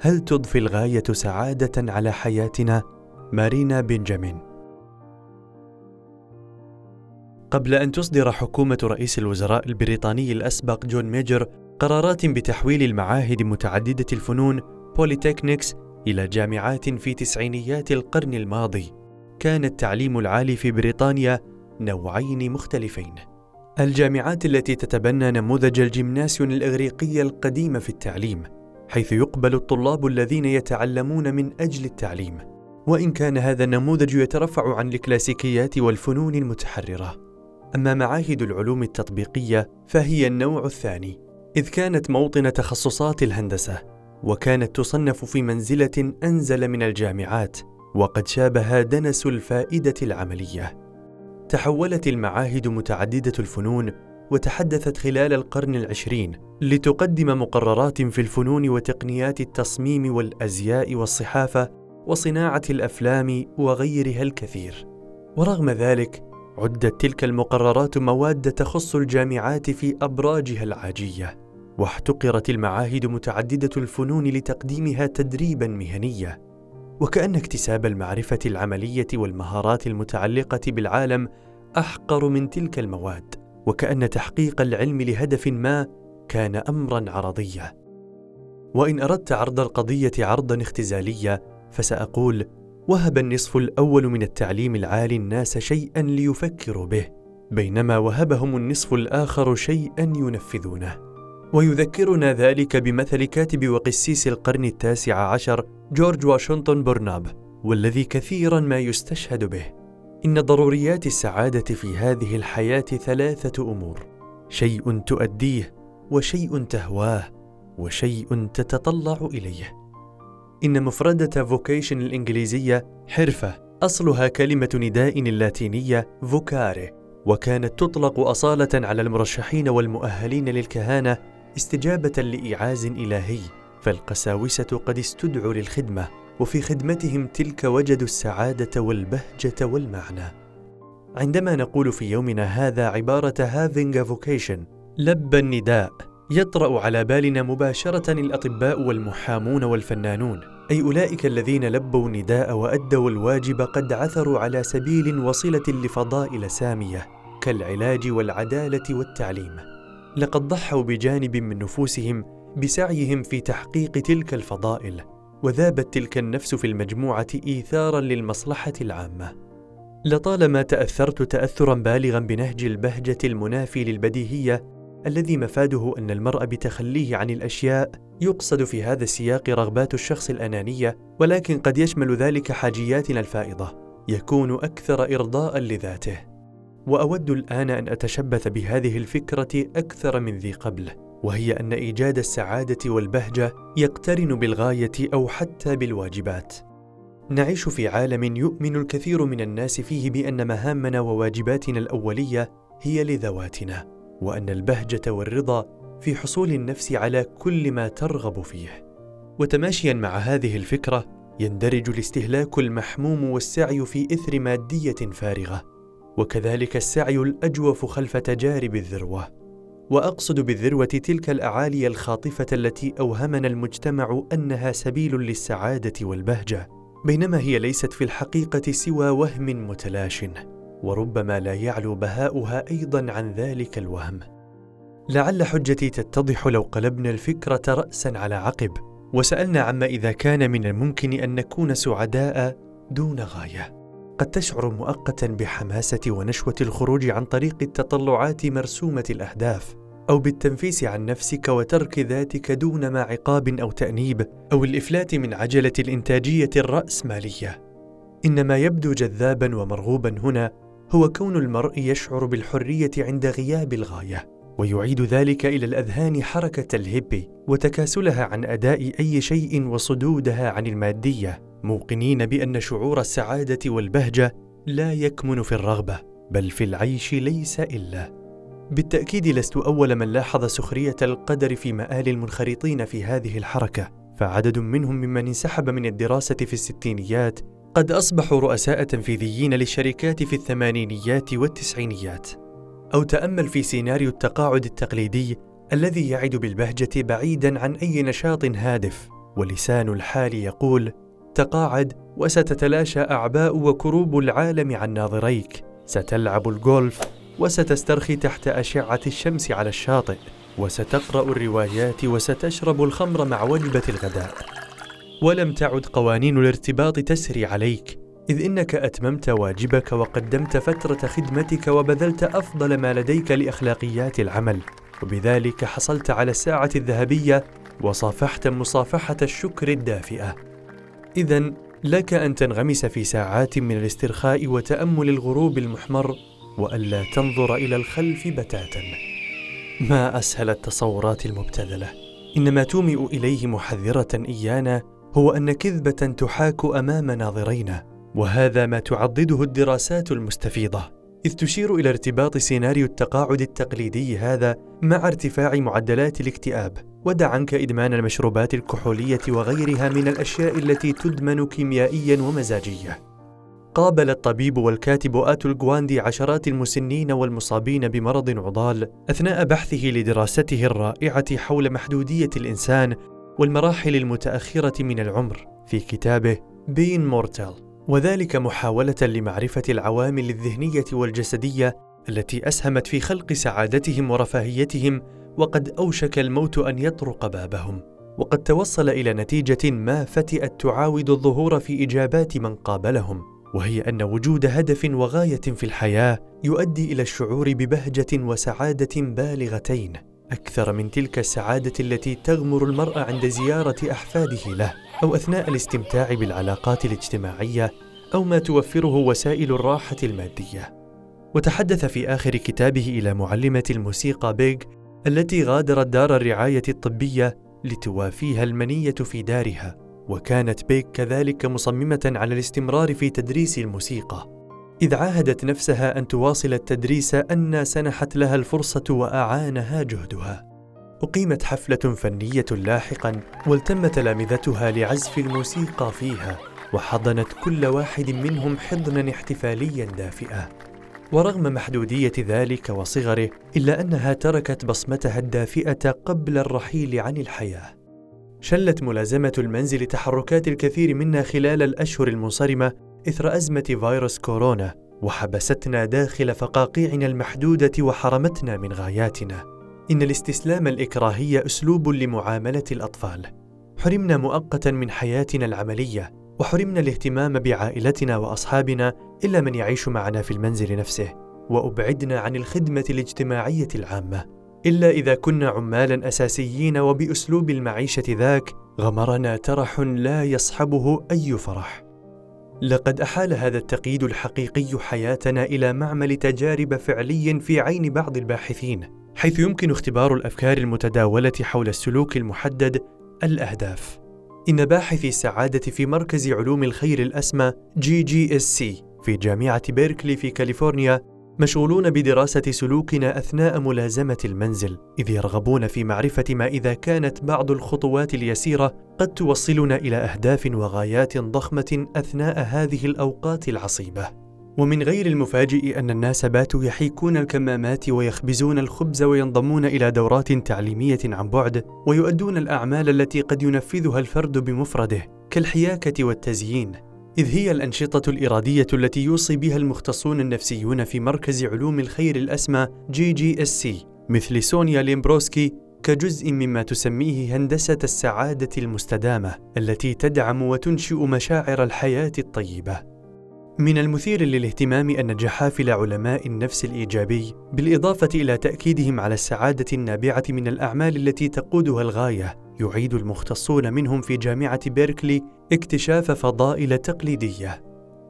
هل تضفي الغاية سعادة على حياتنا؟ مارينا بنجامين. قبل أن تصدر حكومة رئيس الوزراء البريطاني الأسبق جون ميجر قرارات بتحويل المعاهد متعددة الفنون polytechnics إلى جامعات في تسعينيات القرن الماضي. كان التعليم العالي في بريطانيا نوعين مختلفين. الجامعات التي تتبنى نموذج الجيمناسيون الإغريقي القديم في التعليم حيث يقبل الطلاب الذين يتعلمون من أجل التعليم. وإن كان هذا النموذج يترفع عن الكلاسيكيات والفنون المتحررة. أما معاهد العلوم التطبيقية فهي النوع الثاني. إذ كانت موطن تخصصات الهندسة وكانت تصنف في منزلة أنزل من الجامعات وقد شابه دنس الفائدة العملية. تحولت المعاهد متعددة الفنون وتحدثت خلال القرن العشرين لتقدم مقررات في الفنون وتقنيات التصميم والأزياء والصحافة وصناعة الأفلام وغيرها الكثير. ورغم ذلك عدت تلك المقررات مواد تخص الجامعات في أبراجها العاجية واحتقرت المعاهد متعددة الفنون لتقديمها تدريبا مهنيا. وكأن اكتساب المعرفة العملية والمهارات المتعلقة بالعالم أحقر من تلك المواد. وكأن تحقيق العلم لهدف ما كان امرا عرضيا وإن أردت عرض القضية عرضا اختزاليا فسأقول وهب النصف الأول من التعليم العالي الناس شيئا ليفكروا به بينما وهبهم النصف الآخر شيئا ينفذونه. ويذكرنا ذلك بمثل كاتب وقسيس القرن التاسع عشر جورج واشنطن برناب والذي كثيرا ما يستشهد به. إن ضروريات السعادة في هذه الحياة ثلاثة أمور. شيء تؤديه وشيء تهواه وشيء تتطلع إليه. إن مفردة vocation الإنجليزية حرفة أصلها كلمة نداء اللاتينية vocare وكانت تطلق أصالة على المرشحين والمؤهلين للكهانة استجابة لايعاز إلهي فالقساوسة قد استدعوا للخدمة. وفي خدمتهم تلك وجدوا السعادة والبهجة والمعنى. عندما نقول في يومنا هذا عبارة having a vocation لبى النداء يطرأ على بالنا مباشرة الأطباء والمحامون والفنانون. أي أولئك الذين لبوا النداء وأدوا الواجب قد عثروا على سبيل وصلة لفضائل سامية كالعلاج والعدالة والتعليم. لقد ضحوا بجانب من نفوسهم بسعيهم في تحقيق تلك الفضائل. وذابت تلك النفس في المجموعة إيثارا للمصلحة العامة. لطالما تأثرت تأثرا بالغا بنهج البهجة المنافي للبديهية الذي مفاده أن المرء بتخليه عن الأشياء يقصد في هذا السياق رغبات الشخص الأنانية ولكن قد يشمل ذلك حاجياتنا الفائضة. يكون أكثر إرضاء لذاته. وأود الآن أن أتشبث بهذه الفكرة أكثر من ذي قبل. وهي أن إيجاد السعادة والبهجة يقترن بالغاية أو حتى بالواجبات. نعيش في عالم يؤمن الكثير من الناس فيه بأن مهامنا وواجباتنا الأولية هي لذواتنا وأن البهجة والرضا في حصول النفس على كل ما ترغب فيه. وتماشيا مع هذه الفكرة يندرج الاستهلاك المحموم والسعي في إثر مادية فارغة وكذلك السعي الأجوف خلف تجارب الذروة. وأقصد بالذروة تلك الأعالي الخاطفة التي أوهمنا المجتمع أنها سبيل للسعادة والبهجة. بينما هي ليست في الحقيقة سوى وهم متلاش وربما لا يعلو بهاؤها أيضا عن ذلك الوهم. لعل حجتي تتضح لو قلبنا الفكرة راسا على عقب وسألنا عما إذا كان من الممكن أن نكون سعداء دون غاية. قد تشعر مؤقتا بحماسة ونشوة الخروج عن طريق التطلعات مرسومة الأهداف أو بالتنفيس عن نفسك وترك ذاتك دون ما عقاب أو تأنيب أو الإفلات من عجلة الإنتاجية الرأسمالية. إنما يبدو جذابا ومرغوبا هنا هو كون المرء يشعر بالحرية عند غياب الغاية ويعيد ذلك إلى الأذهان حركة الهيبي وتكاسلها عن أداء أي شيء وصدودها عن المادية. موقنين بأن شعور السعادة والبهجة لا يكمن في الرغبة بل في العيش ليس إلا. بالتأكيد لست أول من لاحظ سخرية القدر في مآل المنخرطين في هذه الحركة فعدد منهم ممن انسحب من الدراسة في الستينيات قد أصبحوا رؤساء تنفيذيين للشركات في الثمانينيات والتسعينيات. أو تأمل في سيناريو التقاعد التقليدي الذي يعد بالبهجة بعيدا عن أي نشاط هادف ولسان الحال يقول تقاعد وستتلاشى أعباء وكروب العالم عن ناظريك. ستلعب الجولف وستسترخي تحت أشعة الشمس على الشاطئ وستقرأ الروايات وستشرب الخمر مع وجبة الغداء. ولم تعد قوانين الارتباط تسري عليك إذ إنك أتممت واجبك وقدمت فترة خدمتك وبذلت أفضل ما لديك لأخلاقيات العمل. وبذلك حصلت على الساعة الذهبية وصافحت مصافحة الشكر الدافئة. اذا لك أن تنغمس في ساعات من الاسترخاء وتأمل الغروب المحمر وألا تنظر إلى الخلف بتاتا. ما أسهل التصورات المبتذلة. ان ما تومئ إليه محذرة إيانا هو أن كذبة تحاك أمام ناظرينا وهذا ما تعضده الدراسات المستفيضة. إذ تشير إلى ارتباط سيناريو التقاعد التقليدي هذا مع ارتفاع معدلات الاكتئاب ودع عنك إدمان المشروبات الكحولية وغيرها من الأشياء التي تدمن كيميائيا ومزاجية قابل الطبيب والكاتب آتو الجواندي عشرات المسنين والمصابين بمرض عضال أثناء بحثه لدراسته الرائعة حول محدودية الإنسان والمراحل المتأخرة من العمر في كتابه بين مورتال وذلك محاولة لمعرفة العوامل الذهنية والجسدية التي أسهمت في خلق سعادتهم ورفاهيتهم وقد أوشك الموت أن يطرق بابهم. وقد توصل إلى نتيجة ما فتئت تعاود الظهور في إجابات من قابلهم وهي أن وجود هدف وغاية في الحياة يؤدي إلى الشعور ببهجة وسعادة بالغتين أكثر من تلك السعادة التي تغمر المرء عند زيارة أحفاده له. أو أثناء الاستمتاع بالعلاقات الاجتماعية أو ما توفره وسائل الراحة المادية. وتحدث في آخر كتابه إلى معلمة الموسيقى بيغ التي غادرت دار الرعاية الطبية لتوافيها المنية في دارها، وكانت بيغ كذلك مصممة على الاستمرار في تدريس الموسيقى، إذ عاهدت نفسها أن تواصل التدريس أن سنحت لها الفرصة وأعانها جهدها. أقيمت حفلة فنية لاحقا والتم تلامذتها لعزف الموسيقى فيها وحضنت كل واحد منهم حضنا احتفاليا دافئا ورغم محدودية ذلك وصغره إلا أنها تركت بصمتها الدافئة قبل الرحيل عن الحياة. شلت ملازمة المنزل تحركات الكثير منا خلال الأشهر المنصرمة إثر أزمة فيروس كورونا وحبستنا داخل فقاقيعنا المحدودة وحرمتنا من غاياتنا. إن الاستسلام الإكراهي أسلوب لمعاملة الأطفال. حرمنا مؤقتا من حياتنا العملية، وحرمنا الاهتمام بعائلتنا وأصحابنا إلا من يعيش معنا في المنزل نفسه، وأبعدنا عن الخدمة الاجتماعية العامة. إلا إذا كنا عمالا أساسيين وبأسلوب المعيشة ذاك غمرنا ترح لا يصحبه أي فرح. لقد أحال هذا التقييد الحقيقي حياتنا إلى معمل تجارب فعلي في عين بعض الباحثين حيث يمكن اختبار الأفكار المتداولة حول السلوك المحدد الأهداف. إن باحثي السعادة في مركز علوم الخير الأسمى GGSC في جامعة بيركلي في كاليفورنيا مشغولون بدراسة سلوكنا أثناء ملازمة المنزل إذ يرغبون في معرفة ما إذا كانت بعض الخطوات اليسيرة قد توصلنا إلى أهداف وغايات ضخمة أثناء هذه الأوقات العصيبة. ومن غير المفاجئ أن الناس باتوا يحيكون الكمامات ويخبزون الخبز وينضمون إلى دورات تعليمية عن بعد ويؤدون الأعمال التي قد ينفذها الفرد بمفرده كالحياكة والتزيين. إذ هي الأنشطة الإرادية التي يوصي بها المختصون النفسيون في مركز علوم الخير الأسمى GGSC مثل سونيا ليوبوميرسكي كجزء مما تسميه هندسة السعادة المستدامة التي تدعم وتنشئ مشاعر الحياة الطيبة. من المثير للاهتمام أن جحافل علماء النفس الإيجابي بالإضافة إلى تأكيدهم على السعادة النابعة من الأعمال التي تقودها الغاية يعيد المختصون منهم في جامعة بيركلي اكتشاف فضائل تقليدية.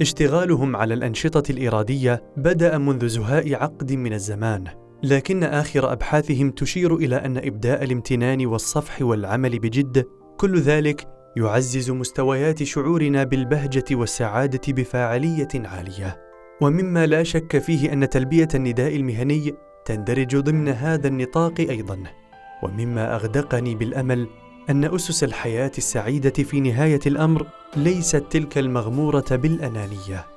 اشتغالهم على الأنشطة الإرادية بدأ منذ زهاء عقد من الزمان لكن آخر أبحاثهم تشير إلى أن إبداء الامتنان والصفح والعمل بجد كل ذلك يعزز مستويات شعورنا بالبهجة والسعادة بفاعلية عالية. ومما لا شك فيه أن تلبية النداء المهني تندرج ضمن هذا النطاق أيضا. ومما أغدقني بالأمل أن أسس الحياة السعيدة في نهاية الأمر ليست تلك المغمورة بالأنانية.